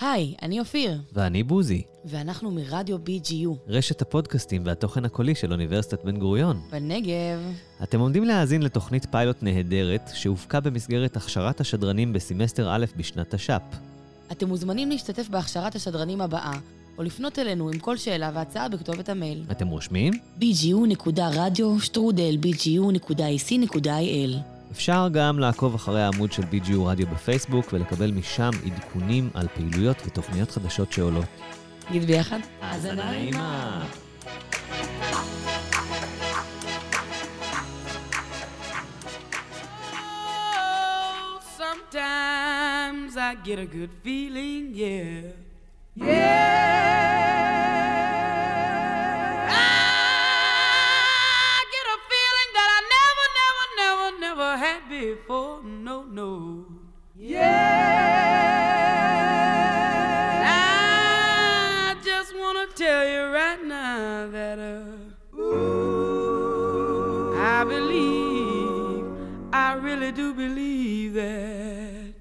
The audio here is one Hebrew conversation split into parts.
היי, אני אופיר, ואני בוזי, ואנחנו מרדיו BGU, רשת הפודקאסטים והתוכן הקולי של אוניברסיטת בן גוריון. בנגב. אתם עומדים להאזין לתוכנית פיילוט נהדרת שהופקה במסגרת הכשרת השדרנים בסמסטר א' בשנת תש"פ. אתם מוזמנים להשתתף בהכשרת השדרנים הבאה, או לפנות אלינו עם כל שאלה והצעה בכתובת המייל. אתם רושמים? bgu.radio שטרודל bgu.ac.il אפשר גם לעקוב אחרי העמוד של BGU רדיו בפייסבוק ולקבל משם עדכונים על פעילויות ותוכניות חדשות שעולות. נגיד ביחד? האזנה נעימה. Sometimes I get a good feeling, yeah. Yeah. before, no, no. Yeah. I just wanna tell you right now that uh, Ooh. I believe, I really do believe that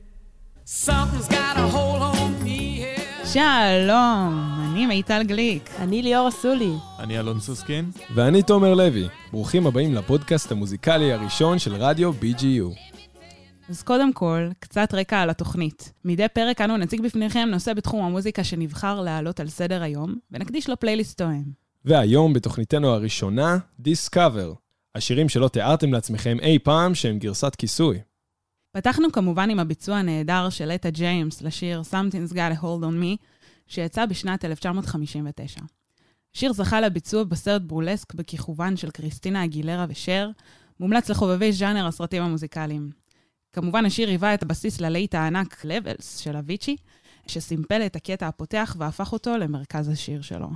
something's got a hold on me. Yeah. Shalom. אני מיטל גליק. אני ליאור אסולי. אני אלון סוסקין. ואני תומר לוי. ברוכים הבאים לפודקאסט המוזיקלי הראשון של רדיו BGU. אז קודם כל, קצת רקע על התוכנית. מדי פרק אנו נציג בפניכם נושא בתחום המוזיקה שנבחר להעלות על סדר היום, ונקדיש לו פלייליסט תואם. והיום בתוכניתנו הראשונה, Discover. השירים שלא תיארתם לעצמכם אי פעם שהם גרסת כיסוי. פתחנו כמובן עם הביצוע הנהדר של אטה ג'יימס לשיר Something's Got a Hold on Me, שיצא בשנת 1959. השיר זכה לביצוע בסרט ברולסק בכיכובן של קריסטינה אגילרה ושר, מומלץ לחובבי ז'אנר הסרטים המוזיקליים. כמובן השיר היווה את הבסיס ללהיט הענק Levels של אביצ'י, שסימפל את הקטע הפותח והפך אותו למרכז השיר שלו.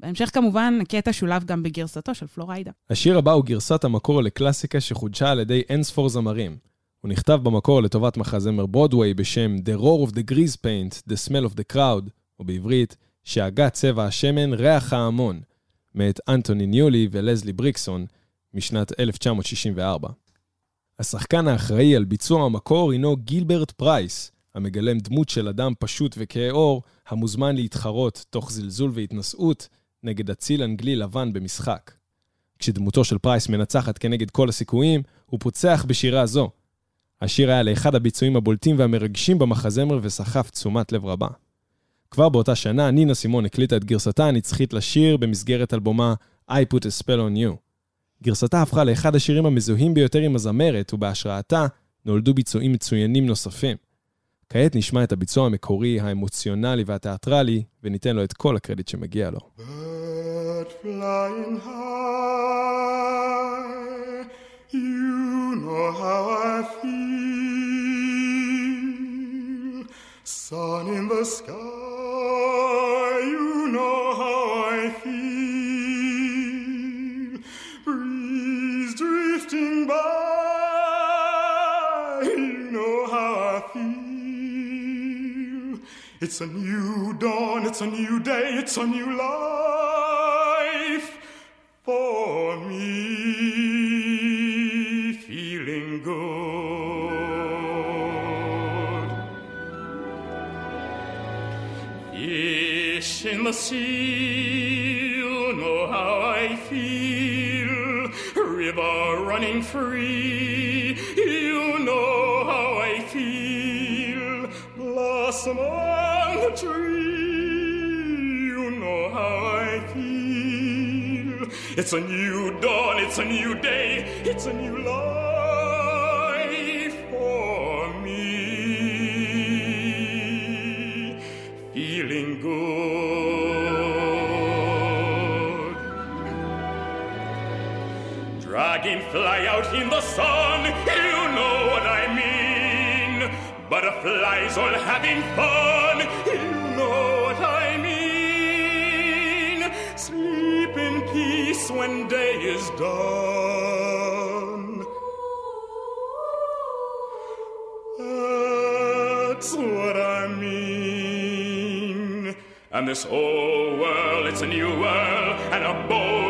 בהמשך כמובן, הקטע שולב גם בגרסתו של פלוריידה. השיר הבא הוא גרסת המקור לקלאסיקה שחודשה על ידי אינספור זמרים. הוא נכתב במקור לטובת מחזמר ברודוויי בשם The Roar of the Grease Paint, The Smell of the Crowd, או בעברית, שאגה צבע השמן ריח ההמון, מאת אנטוני ניולי ולזלי בריקוס, משנת 1964. השחקן האחראי על ביצוע המקור הינו גילברט פרייס, המגלם דמות של אדם פשוט וכהה עור, המוזמן להתחרות, תוך זלזול והתנשאות, נגד אציל אנגלי לבן במשחק. כשדמותו של פרייס מנצחת כנגד כל הסיכויים, הוא פוצח בשירה זו. השיר היה לאחד הביצועים הבולטים והמרגשים במחזמר וסחף תשומת לב רבה. כבר באותה שנה, נינה סימון הקליטה את גרסתה הנצחית לשיר במסגרת אלבומה I Put a Spell on You. גרסתה הפכה לאחד השירים המזוהים ביותר עם הזמרת, ובהשראתה נולדו ביצועים מצוינים נוספים. כעת נשמע את הביצוע המקורי, האמוציונלי והתיאטרלי, וניתן לו את כל הקרדיט שמגיע לו. High, you know how I feel. Sun in the sky, It's a new dawn, it's a new day, it's a new life for me. In you know how I feel. River running free, you know how I feel. Blossom on the tree, you know how I feel. It's a new dawn, it's a new day, it's a new life sun, you know what I mean. Butterflies all having fun, you know what I mean. Sleep in peace when day is done. That's what I mean. And this whole world, it's a new world and a bold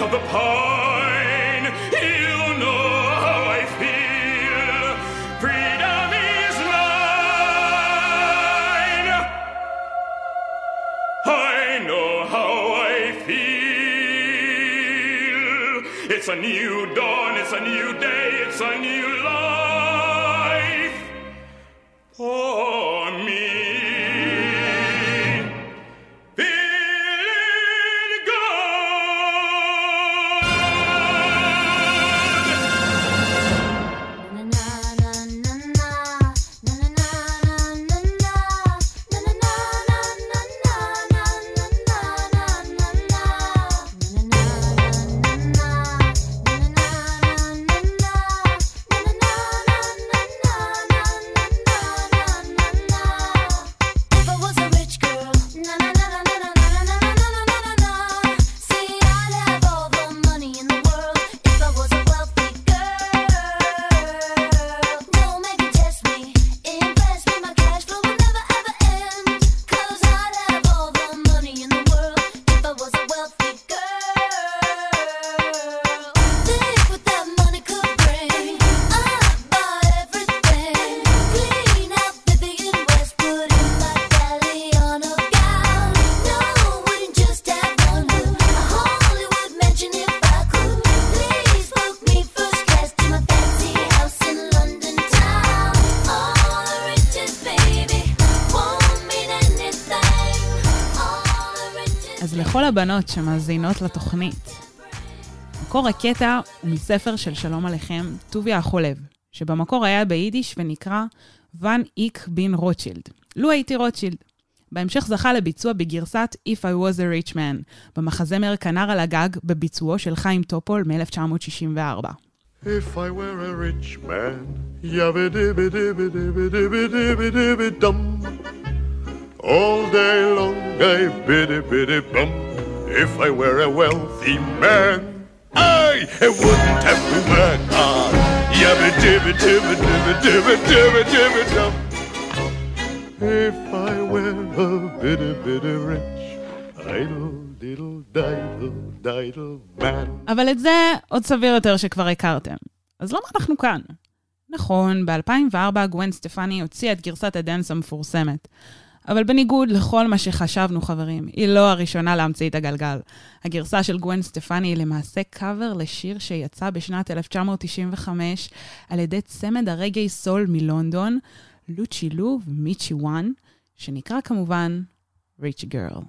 Of the pine. You know how I feel. Freedom is mine. I know how I feel. It's a new dawn, it's a new day, it's a new life הבנות שמאזינות לתוכנית, מקור הקטע הוא מספר של שלום עליכם, טוביה החולב, שבמקור היה ביידיש ונקרא ווען איך בין רוטשילד. לו הייתי רוטשילד. בהמשך זכה לביצוע בגרסת If I was a rich man, במחזמר כנר על הגג, בביצועו של חיים טופול מ-1964. If I were a rich man, dum. All day long I biddy biddy bum. If I were a wealthy man, I wouldn't have to work hard. Yabba dibba dibba dibba dibba dibba dibba dum. If I were a biddy biddy rich, idle diddle diddle diddle man. אבל את זה עוד סביר יותר שכבר הכרתם. אז למה אנחנו כאן? נכון, ב-2004 גווין סטפני הוציאה את גרסת ה dance המפורסמת. אבל בניגוד לכל מה שחשבנו, חברים, היא לא הראשונה להמציא את הגלגל. הגרסה של גווין סטפני היא למעשה קאבר לשיר שיצא בשנת 1995 על ידי צמד הרגאיי סול מלונדון, לוצ'י לו ומיצ'י וואן, שנקרא כמובן Rich Girl.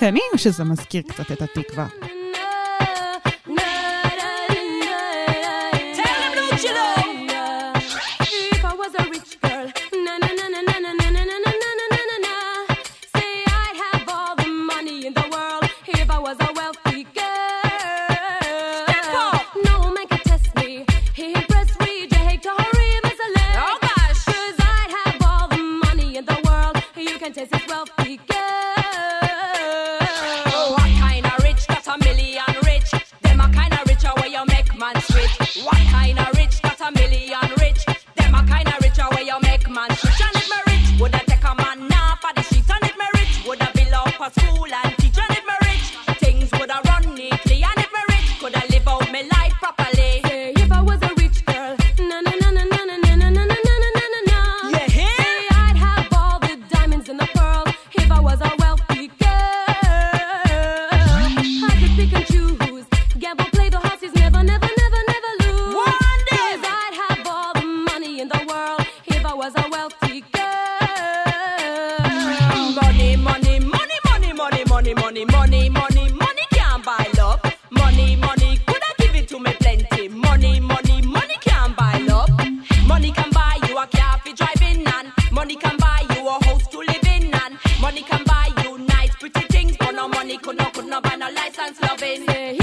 קטנים שזה מזכיר קצת את התקווה. no ban a license loving. Say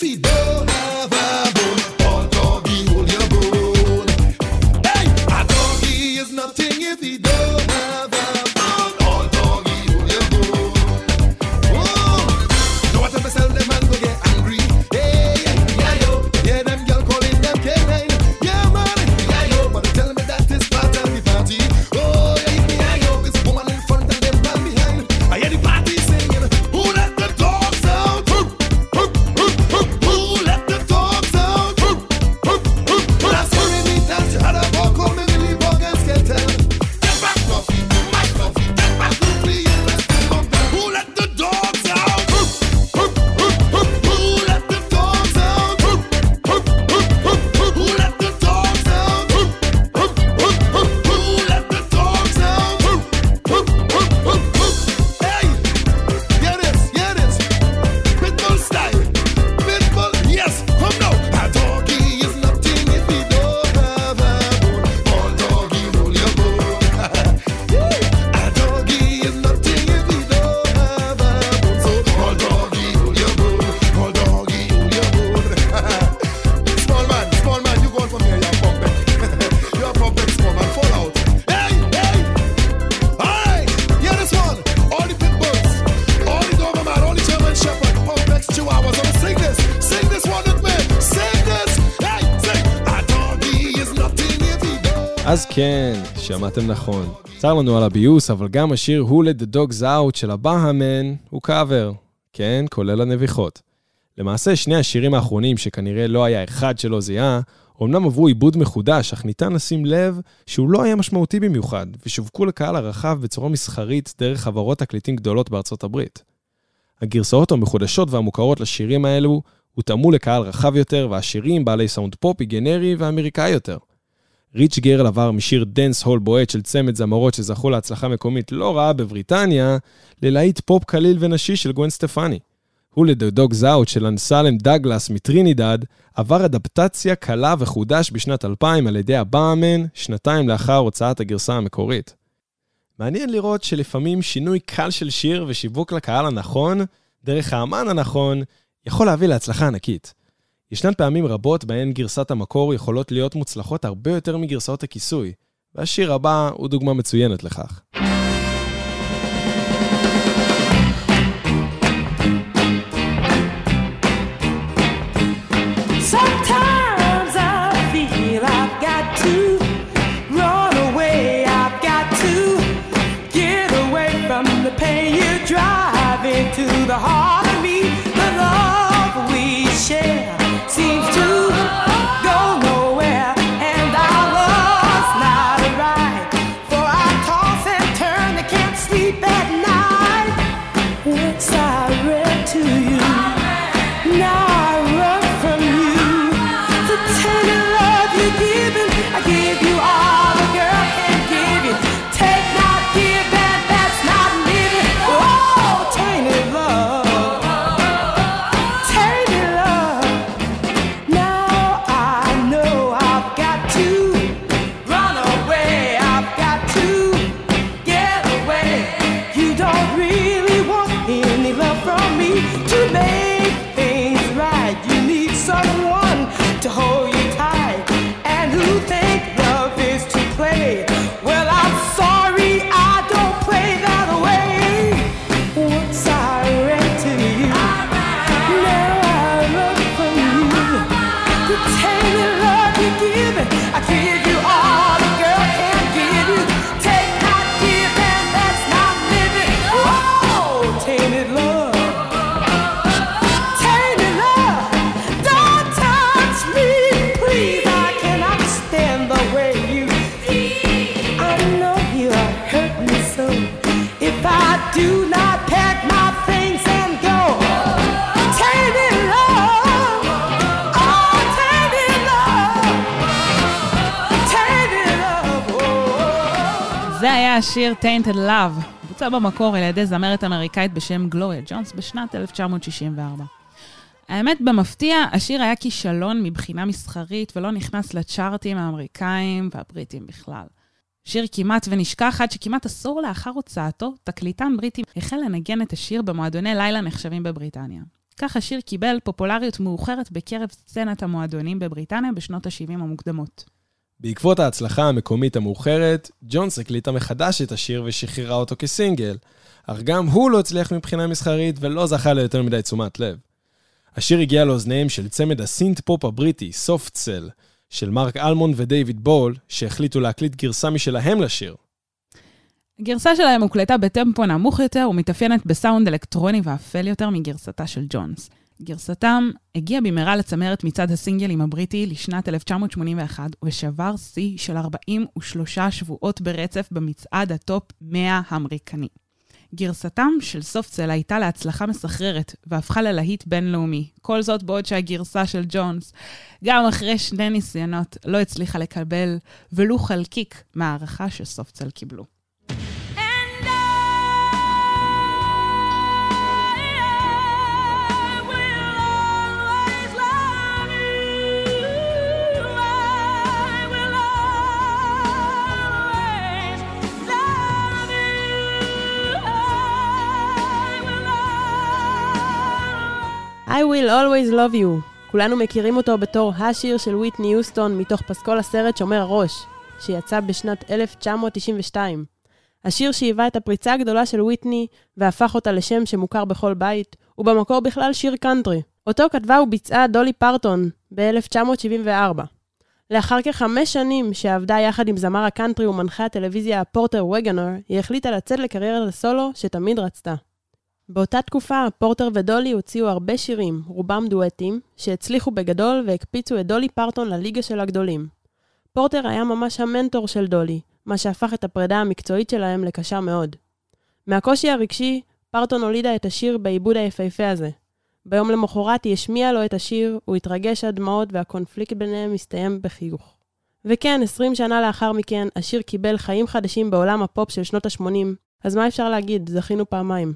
every day. שמעתם נכון. צר לנו על הביוס, אבל גם השיר Who Let the Dogs Out של הבאהמן הוא קאבר. כן, כולל הנביחות. למעשה, שני השירים האחרונים, שכנראה לא היה אחד שלא זיהה, אומנם עברו עיבוד מחודש, אך ניתן לשים לב שהוא לא היה משמעותי במיוחד, ושווקו לקהל הרחב בצורה מסחרית דרך חברות תקליטים גדולות בארצות הברית. הגרסאות המחודשות והמוכרות לשירים האלו הותאמו לקהל רחב יותר, והשירים בעלי סאונד פופי גנרי ואמריקאי יותר. Rich Girl עבר משיר dancehall בועט של צמד זמרות שזכו להצלחה מקומית לא רעה בבריטניה, ללהיט פופ קליל ונשי של גווין סטפני. Who Let the Dogs Out של אנסלם דגלס מטרינידד, עבר אדפטציה קלה וחודש בשנת 2000 על ידי הבאהא מן, שנתיים לאחר הוצאת הגרסה המקורית. מעניין לראות שלפעמים שינוי קל של שיר ושיווק לקהל הנכון, דרך האמן הנכון, יכול להביא להצלחה ענקית. ישנן פעמים רבות בהן גרסת המקור יכולות להיות מוצלחות הרבה יותר מגרסאות הכיסוי, והשיר הבא הוא דוגמה מצוינת לכך. Sometimes השיר Tainted Love, בוצע במקור על ידי זמרת אמריקאית בשם גלוריה ג'ונס בשנת 1964. האמת, במפתיע, השיר היה כישלון מבחינה מסחרית ולא נכנס לצ'ארטים האמריקאים והבריטים בכלל. שיר כמעט ונשכח עד שכמעט עשור לאחר הוצאתו, תקליטן בריטי החל לנגן את השיר במועדוני לילה נחשבים בבריטניה. כך השיר קיבל פופולריות מאוחרת בקרב סצנת המועדונים בבריטניה בשנות ה-70 המוקדמות. בעקבות ההצלחה המקומית המאוחרת, ג'ונס הקליטה מחדש את השיר ושחררה אותו כסינגל, אך גם הוא לא הצליח מבחינה מסחרית ולא זכה ליותר מדי תשומת לב. השיר הגיע לאוזניהם של צמד ה synth pop הבריטי, סופט סל, של מרק אלמון ודייוויד בול, שהחליטו להקליט גרסה משלהם לשיר. הגרסה שלהם הוקלטה בטמפו נמוך יותר ומתאפיינת בסאונד אלקטרוני ואפל יותר מגרסתה של ג'ונס. גרסתם הגיעה במהרה לצמרת מצעד הסינגלים הבריטי לשנת 1981 ושבר שיא של 43 שבועות ברצף במצעד ה top 100 האמריקני. גרסתם של סופטסל הייתה להצלחה מסחררת והפכה ללהיט בינלאומי. כל זאת בעוד שהגרסה של ג'ונס, גם אחרי שני ניסיונות, לא הצליחה לקבל ולו חלקיק מהערכה שסופטסל קיבלו. will always love you. כולנו מכירים אותו בתור השיר של ויטני יוסטון מתוך פסקול הסרט שומר הראש, שיצא בשנת 1992. השיר שהיווה את הפריצה הגדולה של ויטני והפך אותה לשם שמוכר בכל בית, הוא במקור בכלל שיר קאנטרי. אותו כתבה וביצעה דולי פרטון ב-1974. לאחר כחמש שנים שעבדה יחד עם זמר הקאנטרי ומנחה הטלוויזיה פורטר וגנר, היא החליטה לצאת לקריירת הסולו שתמיד רצתה. באותה תקופה, פורטר ודולי הוציאו הרבה שירים, רובם דואטים, שהצליחו בגדול והקפיצו את דולי פרטון לליגה של הגדולים. פורטר היה ממש המנטור של דולי, מה שהפך את הפרידה המקצועית שלהם לקשה מאוד. מהקושי הרגשי, פרטון הולידה את השיר בעיבוד היפהפה הזה. ביום למחרת היא השמיעה לו את השיר, הוא התרגש עד דמעות והקונפליקט ביניהם הסתיים בחיוך. וכן, 20 שנה לאחר מכן, השיר קיבל חיים חדשים בעולם הפופ של שנות ה-80, אז מה אפשר להגיד, זכינו פעמיים.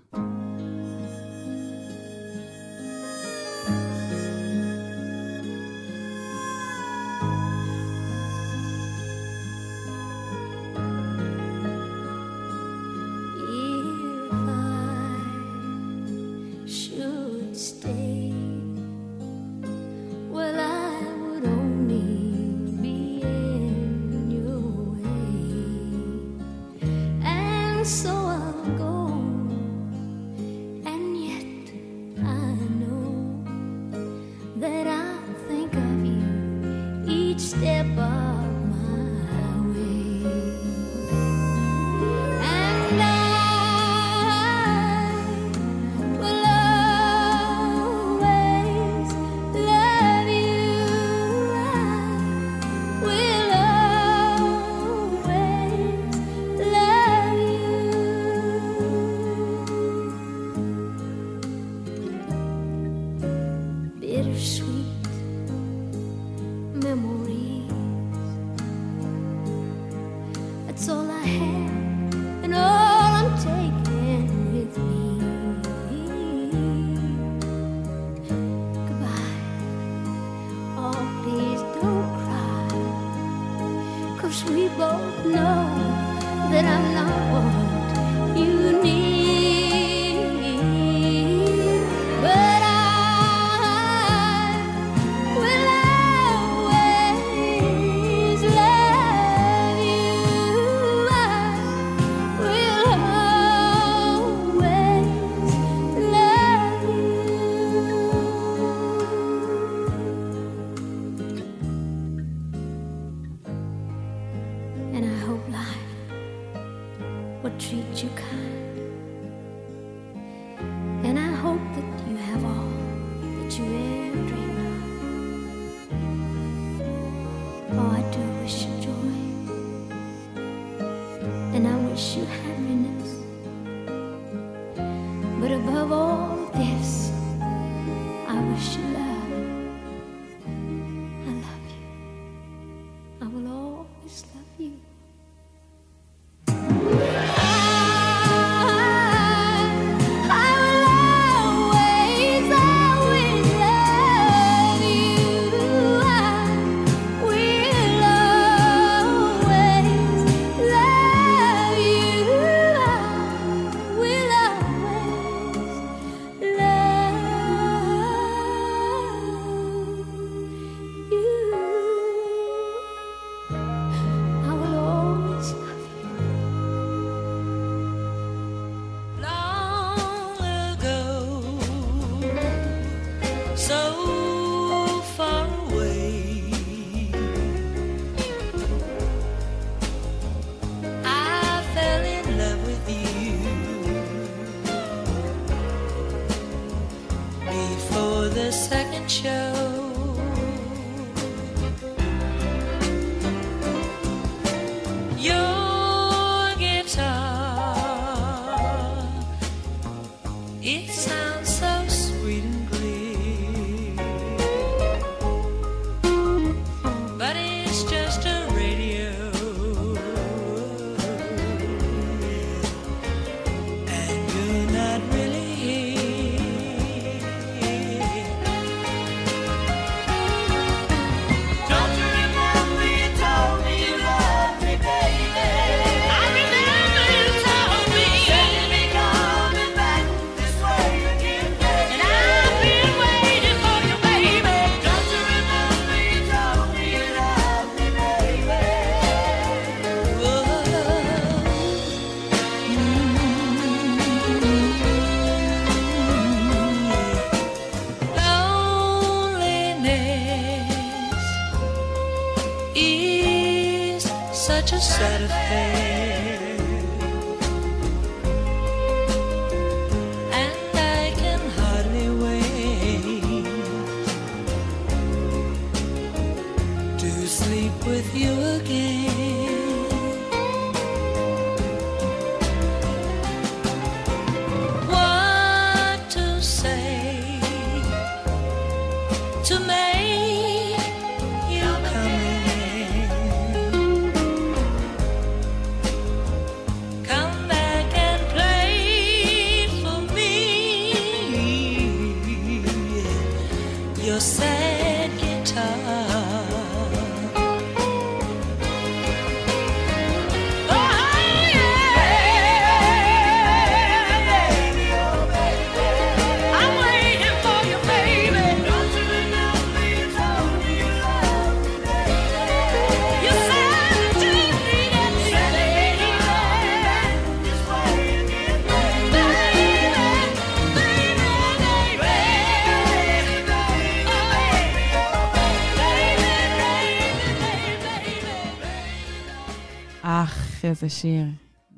איזה שיר.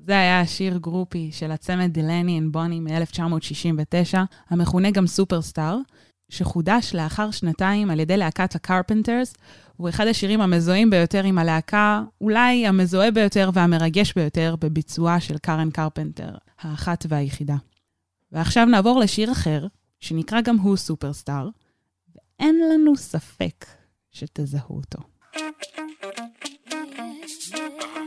זה היה השיר Groupie של הצמד דילני אנד בוני מ-1969, המכונה גם Superstar, שחודש לאחר שנתיים על ידי להקת הקרפנטרס, הוא אחד השירים המזוהים ביותר עם הלהקה, אולי המזוהה ביותר והמרגש ביותר בביצועה של קארן קרפנטר, האחת והיחידה. ועכשיו נעבור לשיר אחר, שנקרא גם הוא Superstar, ואין לנו ספק שתזהו אותו. Yeah, yeah.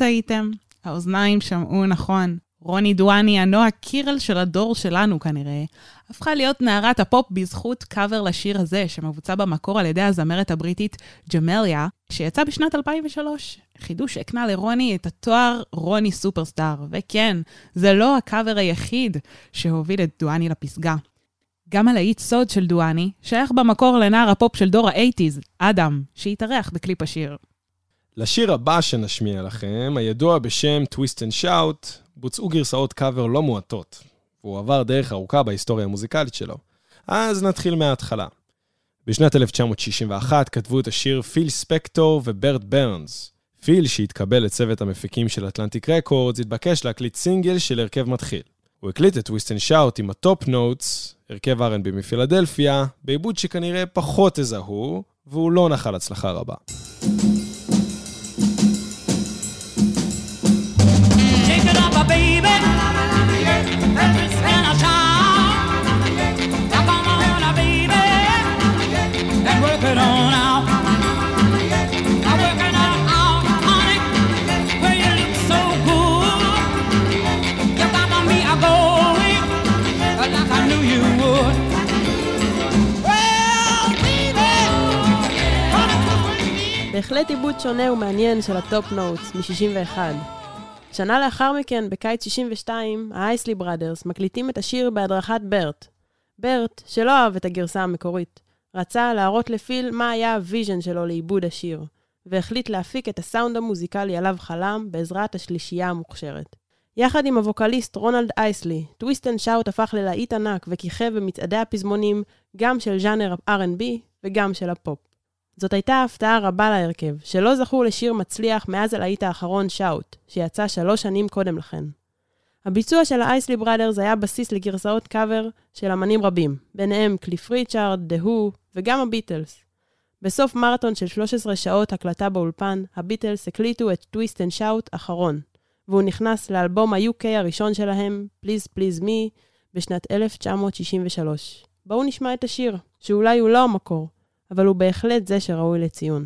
טעיתם. האוזניים שמעו נכון. רוני דואני, הנועה קירל של הדור שלנו כנראה, הפכה להיות נערת הפופ בזכות קאבר לשיר הזה, שמבוצע במקור על ידי הזמרת הבריטית ג'מליה, שיצא בשנת 2003. חידוש הקנה לרוני את התואר רוני סופרסטאר, וכן, זה לא הקאבר היחיד שהוביל את דואני לפסגה. גם הלהיט סוד של דואני שייך במקור לנער הפופ של דור האייטיז, אדם, שהתארח בקליפ השיר. לשיר הבא שנשמיע לכם, הידוע בשם Twist and Shout, בוצעו גרסאות קאבר לא מועטות, והוא עבר דרך ארוכה בהיסטוריה המוזיקלית שלו. אז נתחיל מההתחלה. בשנת 1961 כתבו את השיר פיל ספקטור וברט ברנס. פיל, שהתקבל לצוות המפיקים של אטלנטיק רקורדס, התבקש להקליט סינגל של הרכב מתחיל. הוא הקליט את Twist and Shout עם הטופ נוטס, הרכב R&B מפילדלפיה, בעיבוד שכנראה פחות תזהו, והוא לא נחל הצלחה רבה. בהחלט עיבוד שונה ומעניין של הטופ נוטס מ-61. שנה לאחר מכן, בקיץ 62, האייסלי בראדרס מקליטים את השיר בהדרכת ברט. ברט, שלא אהב את הגרסה המקורית, רצה להראות לפיל מה היה ה vision שלו לעיבוד השיר, והחליט להפיק את הסאונד המוזיקלי עליו חלם בעזרת השלישייה המוכשרת. יחד עם הווקליסט רונלד אייסלי, Twist and Shout הפך ללהיט ענק וכיכב במצעדי הפזמונים גם של ז'אנר R&B וגם של הפופ. זאת הייתה הפתעה רבה להרכב, שלא זכו לשיר מצליח מאז הלהיט האחרון Shout, שיצא שלוש שנים קודם לכן. הביצוע של האייסלי בראדרס היה בסיס לגרסאות קאבר של אמנים רבים, ביניהם קליף ריצ'ארד, דה הו וגם הביטלס. בסוף מרתון של 13 שעות הקלטה באולפן, הביטלס הקליטו את Twist and Shout אחרון, והוא נכנס לאלבום ה-UK הראשון שלהם, Please Please Me, בשנת 1963. בואו נשמע את השיר, שאולי הוא לא המקור, אבל הוא בהחלט זה שראוי לציון.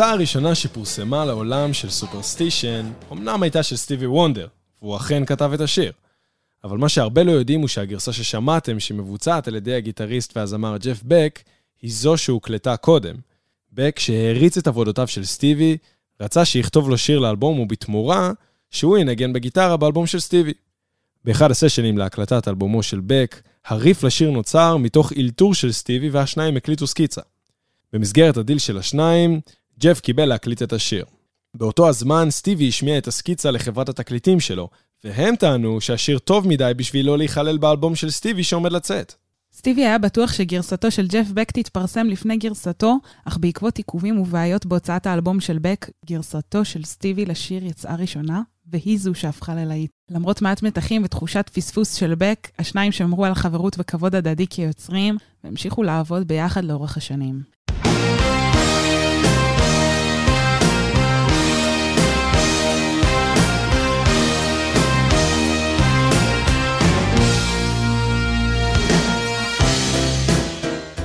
הגרסה הראשונה שפורסמה לעולם של Superstition, אמנם הייתה של סטיבי וונדר, והוא אכן כתב את השיר. אבל מה שהרבה לא יודעים הוא שהגרסה ששמעתם, שמבוצעת על ידי הגיטריסט והזמר ג'ף בק, היא זו שהוקלטה קודם. בק, שהעריץ את עבודותיו של סטיבי, רצה שיכתוב לו שיר לאלבום, ובתמורה, שהוא ינגן בגיטרה באלבום של סטיבי. באחד הסשנים להקלטת אלבומו של בק, הריף לשיר נוצר מתוך אילתור של סטיבי והשניים הקליטו סקיצה. במסגרת הדיל של השניים, ג'ף קיבל להקליט את השיר. באותו הזמן, סטיבי השמיע את הסקיצה לחברת התקליטים שלו, והם טענו שהשיר טוב מדי בשביל לא להיכלל באלבום של סטיבי שעומד לצאת. סטיבי היה בטוח שגרסתו של ג'ף בק תתפרסם לפני גרסתו, אך בעקבות עיכובים ובעיות בהוצאת האלבום של בק, גרסתו של סטיבי לשיר יצאה ראשונה, והיא זו שהפכה ללהיט. למרות מעט מתחים ותחושת פספוס של בק, השניים שמרו על חברות וכבוד הדדי כיוצרים, והמשיכו לעבוד ביחד לאורך השנים.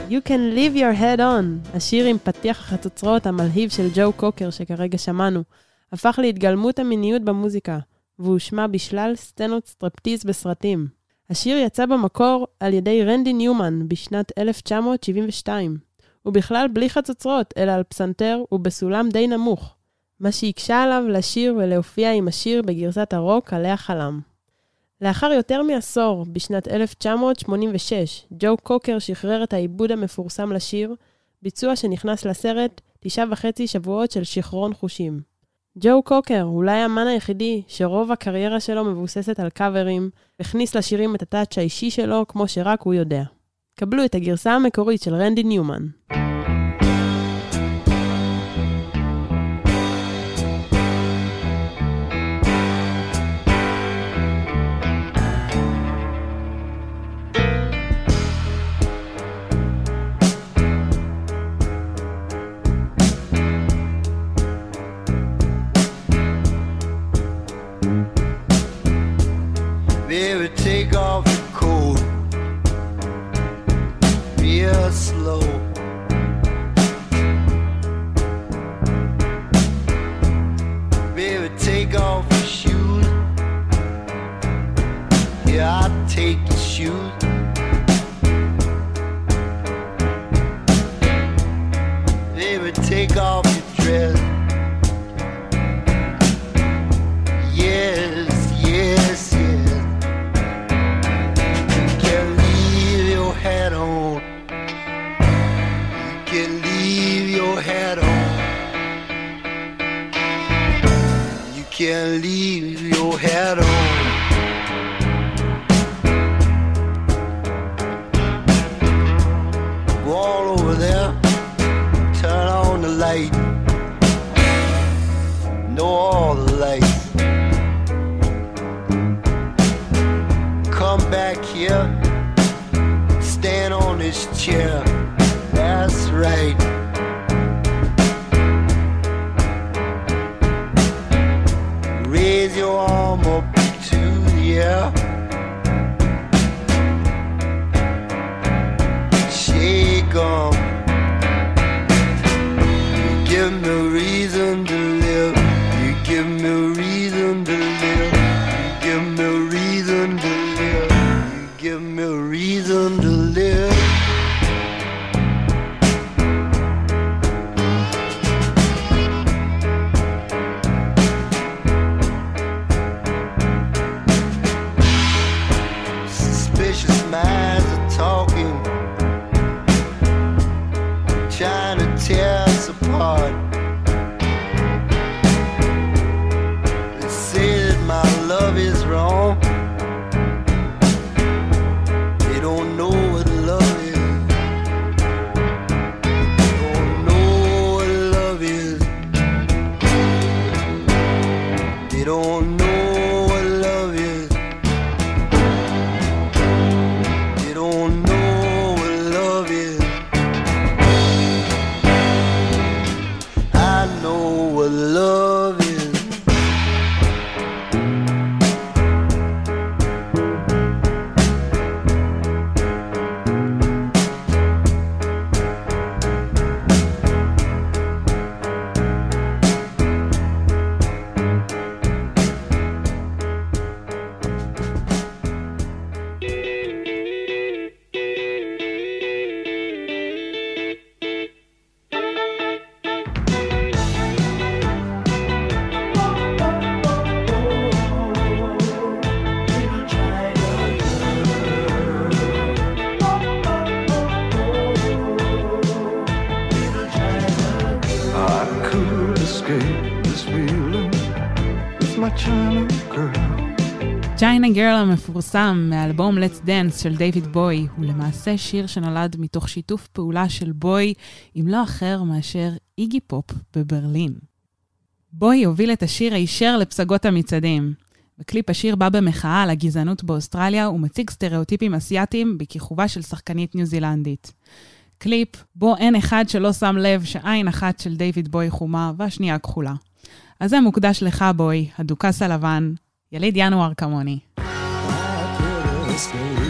You can leave your hat on, השיר עם פתיח החצוצרות המלהיב של ג'ו קוקר שכרגע שמענו, הפך להתגלמות המיניות במוזיקה, והושמע בשלל סצנות סטרפטיז בסרטים. השיר יצא במקור על ידי רנדי ניומן בשנת 1972, ובכלל בלי חצוצרות, אלא על פסנתר ובסולם די נמוך, מה שהקשה עליו לשיר ולהופיע עם השיר בגרסת הרוק עליה חלם. לאחר יותר מעשור, בשנת 1986, ג'ו קוקר שחרר את העיבוד המפורסם לשיר, ביצוע שנכנס לסרט תשעה וחצי שבועות של שיכרון חושים. ג'ו קוקר, אולי האמן היחידי שרוב הקריירה שלו מבוססת על קאברים, הכניס לשירים את הטאץ' האישי שלו כמו שרק הוא יודע. קבלו את הגרסה המקורית של רנדי ניומן. Baby, take off your coat real slow. Baby, take off your shoes. Yeah, I'll take your shoes. Baby, take off Yeah. Girl המפורסם מאלבום Let's Dance של דיוויד בוי הוא למעשה שיר שנולד מתוך שיתוף פעולה של בוי עם לא אחר מאשר איגי פופ בברלין. בוי הוביל את השיר הישר לפסגות המצעדים. בקליפ השיר בא במחאה על הגזענות באוסטרליה ומציג סטריאוטיפים אסייתיים בכיכובה של שחקנית ניו זילנדית. קליפ בו אין אחד שלא שם לב שעין אחת של דיוויד בוי חומה והשנייה כחולה. אז זה מוקדש לך, בוי, הדוכס הלבן, יליד ינואר כמוני. Christmas.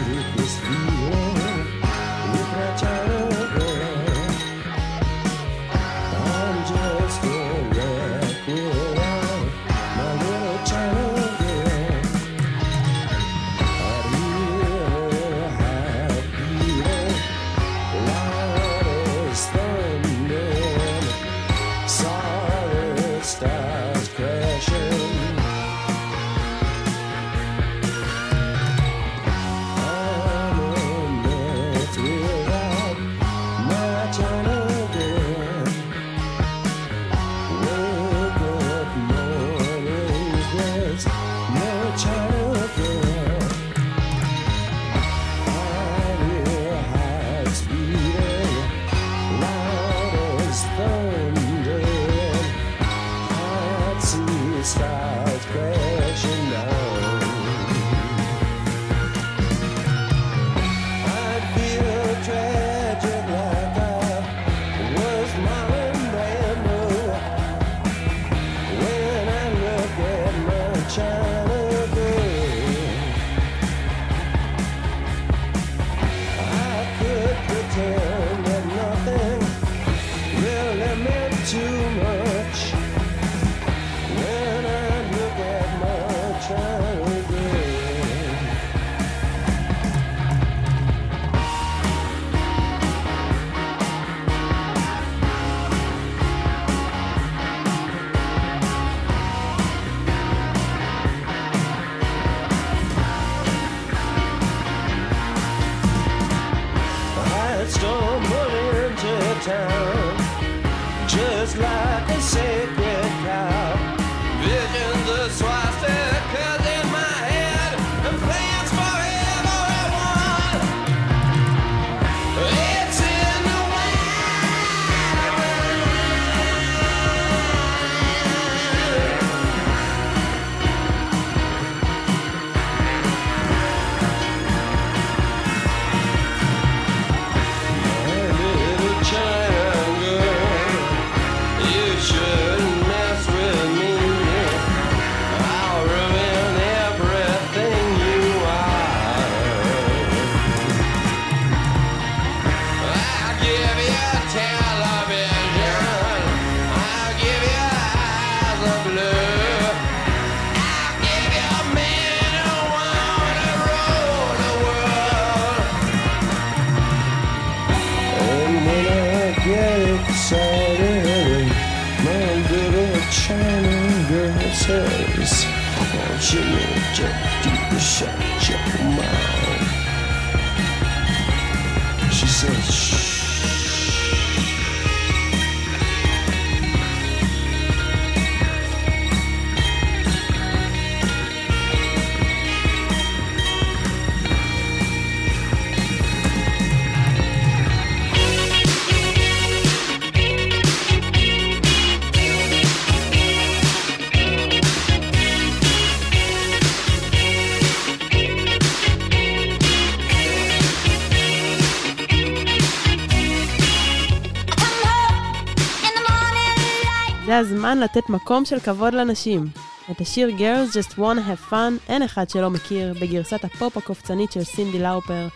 הזמן לתת מקום של כבוד לנשים. את השיר Girls Just Wanna Have Fun אין אחד שלא מכיר בגרסת הפופ הקופצנית של סינדי לאופר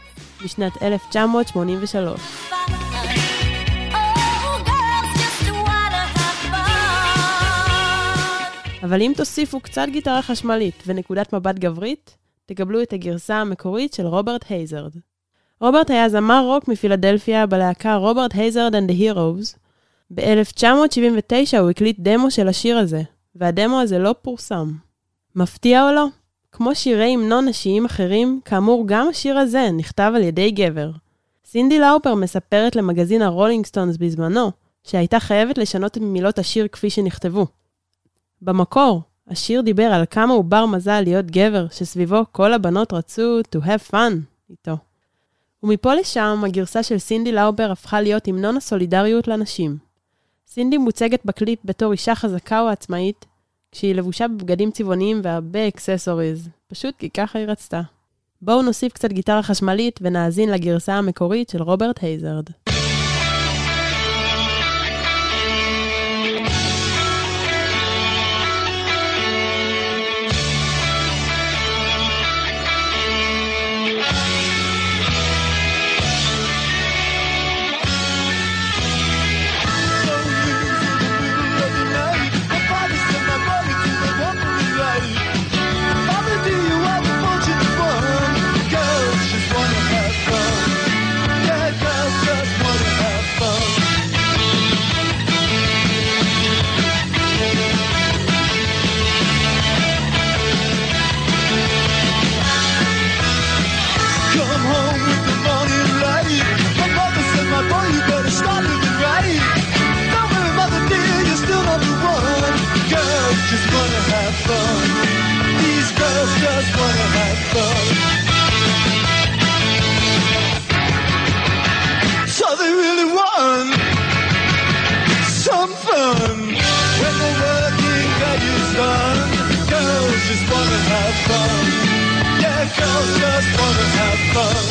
משנת 1983. אבל אם תוסיפו קצת גיטרה חשמלית ונקודת מבט גברית, תקבלו את הגרסה המקורית של רוברט הייזרד. רוברט היה זמר רוק מפילדלפיה בלהקה רוברט הייזרד and the Heroes. ב-1979 הוא הקליט דמו של השיר הזה, והדמו הזה לא פורסם. מפתיע או לא? כמו שירי המנון נשיים אחרים, כאמור גם השיר הזה נכתב על ידי גבר. סינדי לאופר מספרת למגזין הרולינג סטונס בזמנו, שהייתה חייבת לשנות את מילות השיר כפי שנכתבו. במקור, השיר דיבר על כמה הוא בר מזל להיות גבר, שסביבו כל הבנות רצו to have fun איתו. ומפה לשם, הגרסה של סינדי לאופר הפכה להיות המנון הסולידריות לנשים, סינדי מוצגת בקליפ בתור אישה חזקה או עצמאית, כשהיא לבושה בבגדים צבעוניים והרבה accessories, פשוט כי ככה היא רצתה. בואו נוסיף קצת גיטרה חשמלית ונאזין לגרסה המקורית של רוברט הייזרד. girls just wanna have fun.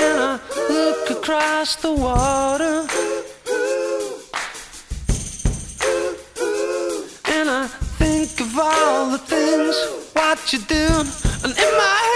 and I look across the water. And I think of all the things, what you're doing, and in my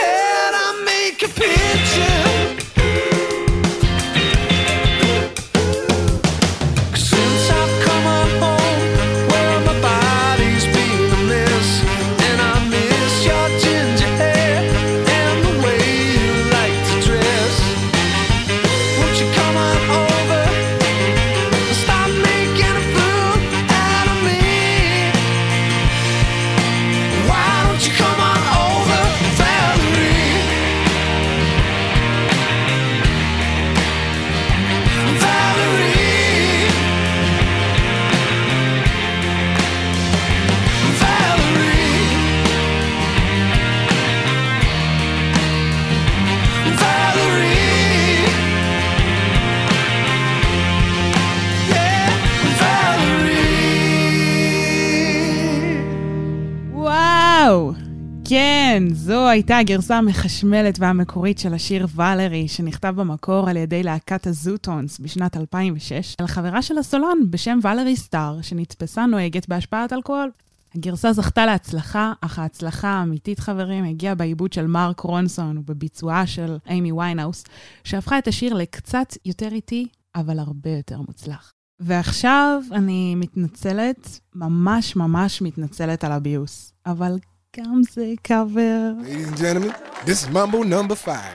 הייתה הגרסה המחשמלת והמקורית של השיר ולרי, שנכתב במקור על ידי להקת הזוטונס בשנת 2006, על חברה של הסולן בשם ולרי סטאר, שנתפסה נוהגת בהשפעת אלכוהול. הגרסה זכתה להצלחה, אך ההצלחה האמיתית, חברים, הגיעה בעיבוד של מרק רונסון ובביצועה של אימי ויינאוס, שהפכה את השיר לקצת יותר איטי, אבל הרבה יותר מוצלח. ועכשיו אני מתנצלת, ממש ממש מתנצלת על הביוס, אבל cover. Ladies and gentlemen, this is Mambo number five.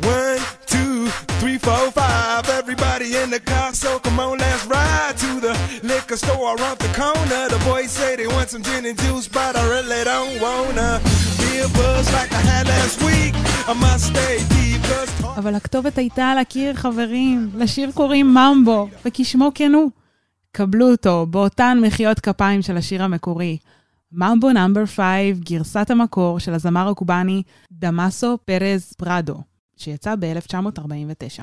One, two, three, four, five. Everybody in the car, so come on, let's ride to the liquor store around the corner. The boys say they want some gin and juice, but I really don't wanna. אבל הכתובת הייתה על הקיר, חברים. לשיר קוראים ממבו, וכשמו כן הוא. קבלו אותו באותן מחיאות כפיים של השיר המקורי. ממבו נאמבר 5, גרסת המקור של הזמר הקובאני דמאסו פרז פרדו, שיצא ב-1949.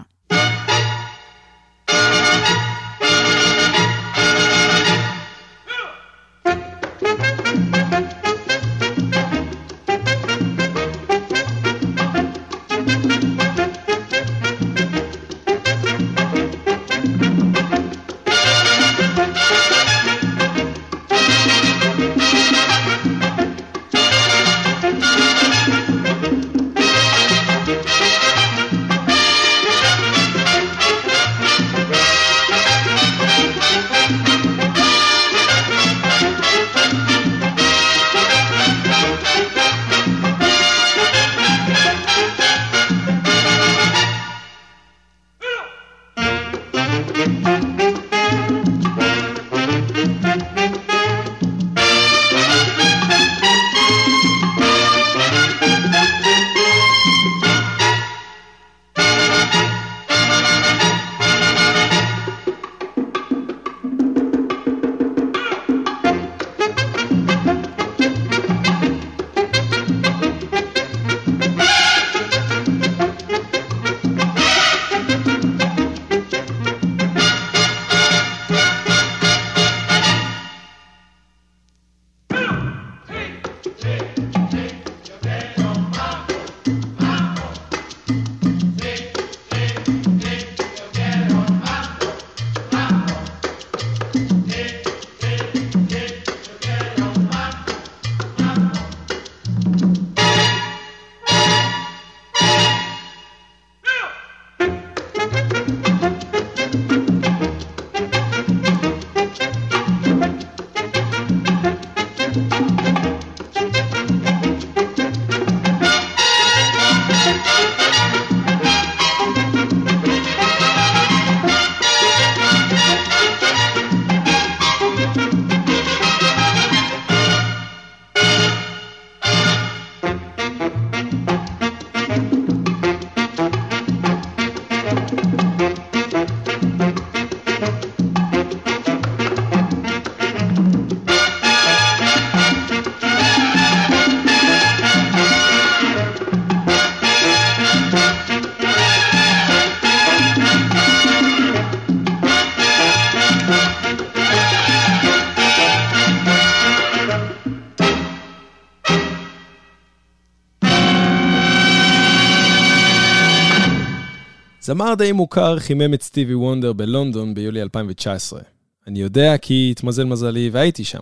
זמר די מוכר חימם את סטיבי וונדר בלונדון ביולי 2019. אני יודע כי התמזל מזלי והייתי שם.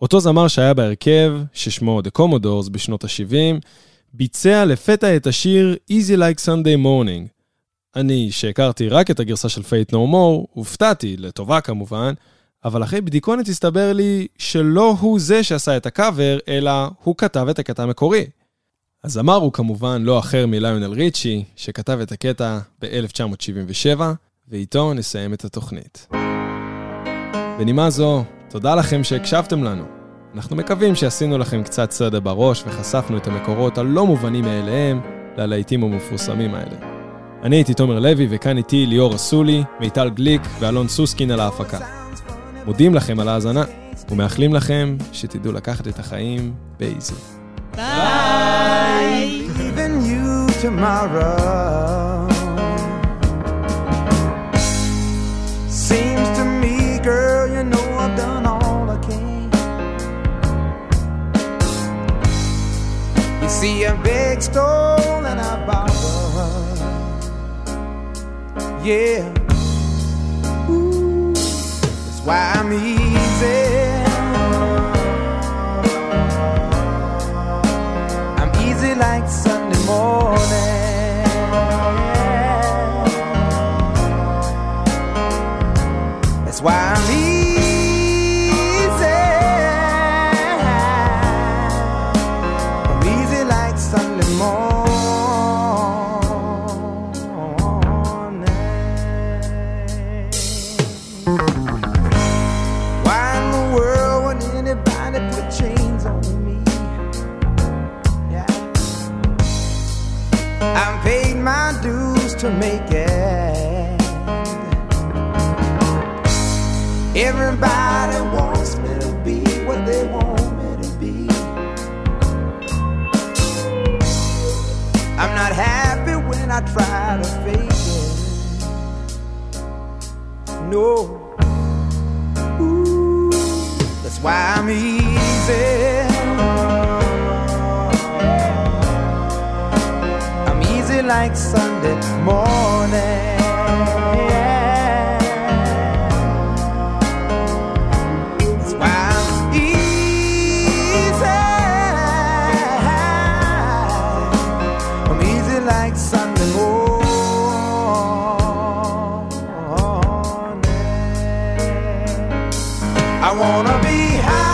אותו זמר שהיה בהרכב, ששמו The Commodores בשנות ה-70, ביצע לפתע את השיר Easy Like Sunday Morning. אני, שהכרתי רק את הגרסה של Fate No More, הופתעתי, לטובה כמובן, אבל אחרי בדיקונת הסתבר לי שלא הוא זה שעשה את הקאבר, אלא הוא כתב את הקטע המקורי. הזמר הוא כמובן לא אחר מליונל ריצ'י, שכתב את הקטע ב-1977, ואיתו נסיים את התוכנית. בנימה זו, תודה לכם שהקשבתם לנו. אנחנו מקווים שעשינו לכם קצת סדר בראש וחשפנו את המקורות הלא מובנים מאליהם ללהיטים המפורסמים האלה. אני הייתי תומר לוי, וכאן איתי ליאור אסולי, מיטל גליק ואלון סוסקין על ההפקה. מודים לכם על ההאזנה, ומאחלים לכם שתדעו לקחת את החיים באיזי. Leaving you tomorrow. Seems to me, girl, you know I've done all I can. You see a big stone and I borrow. Yeah. Ooh, that's why I'm easy. No. Ooh, that's why I'm easy. I'm easy like Sunday morning. I wanna be high,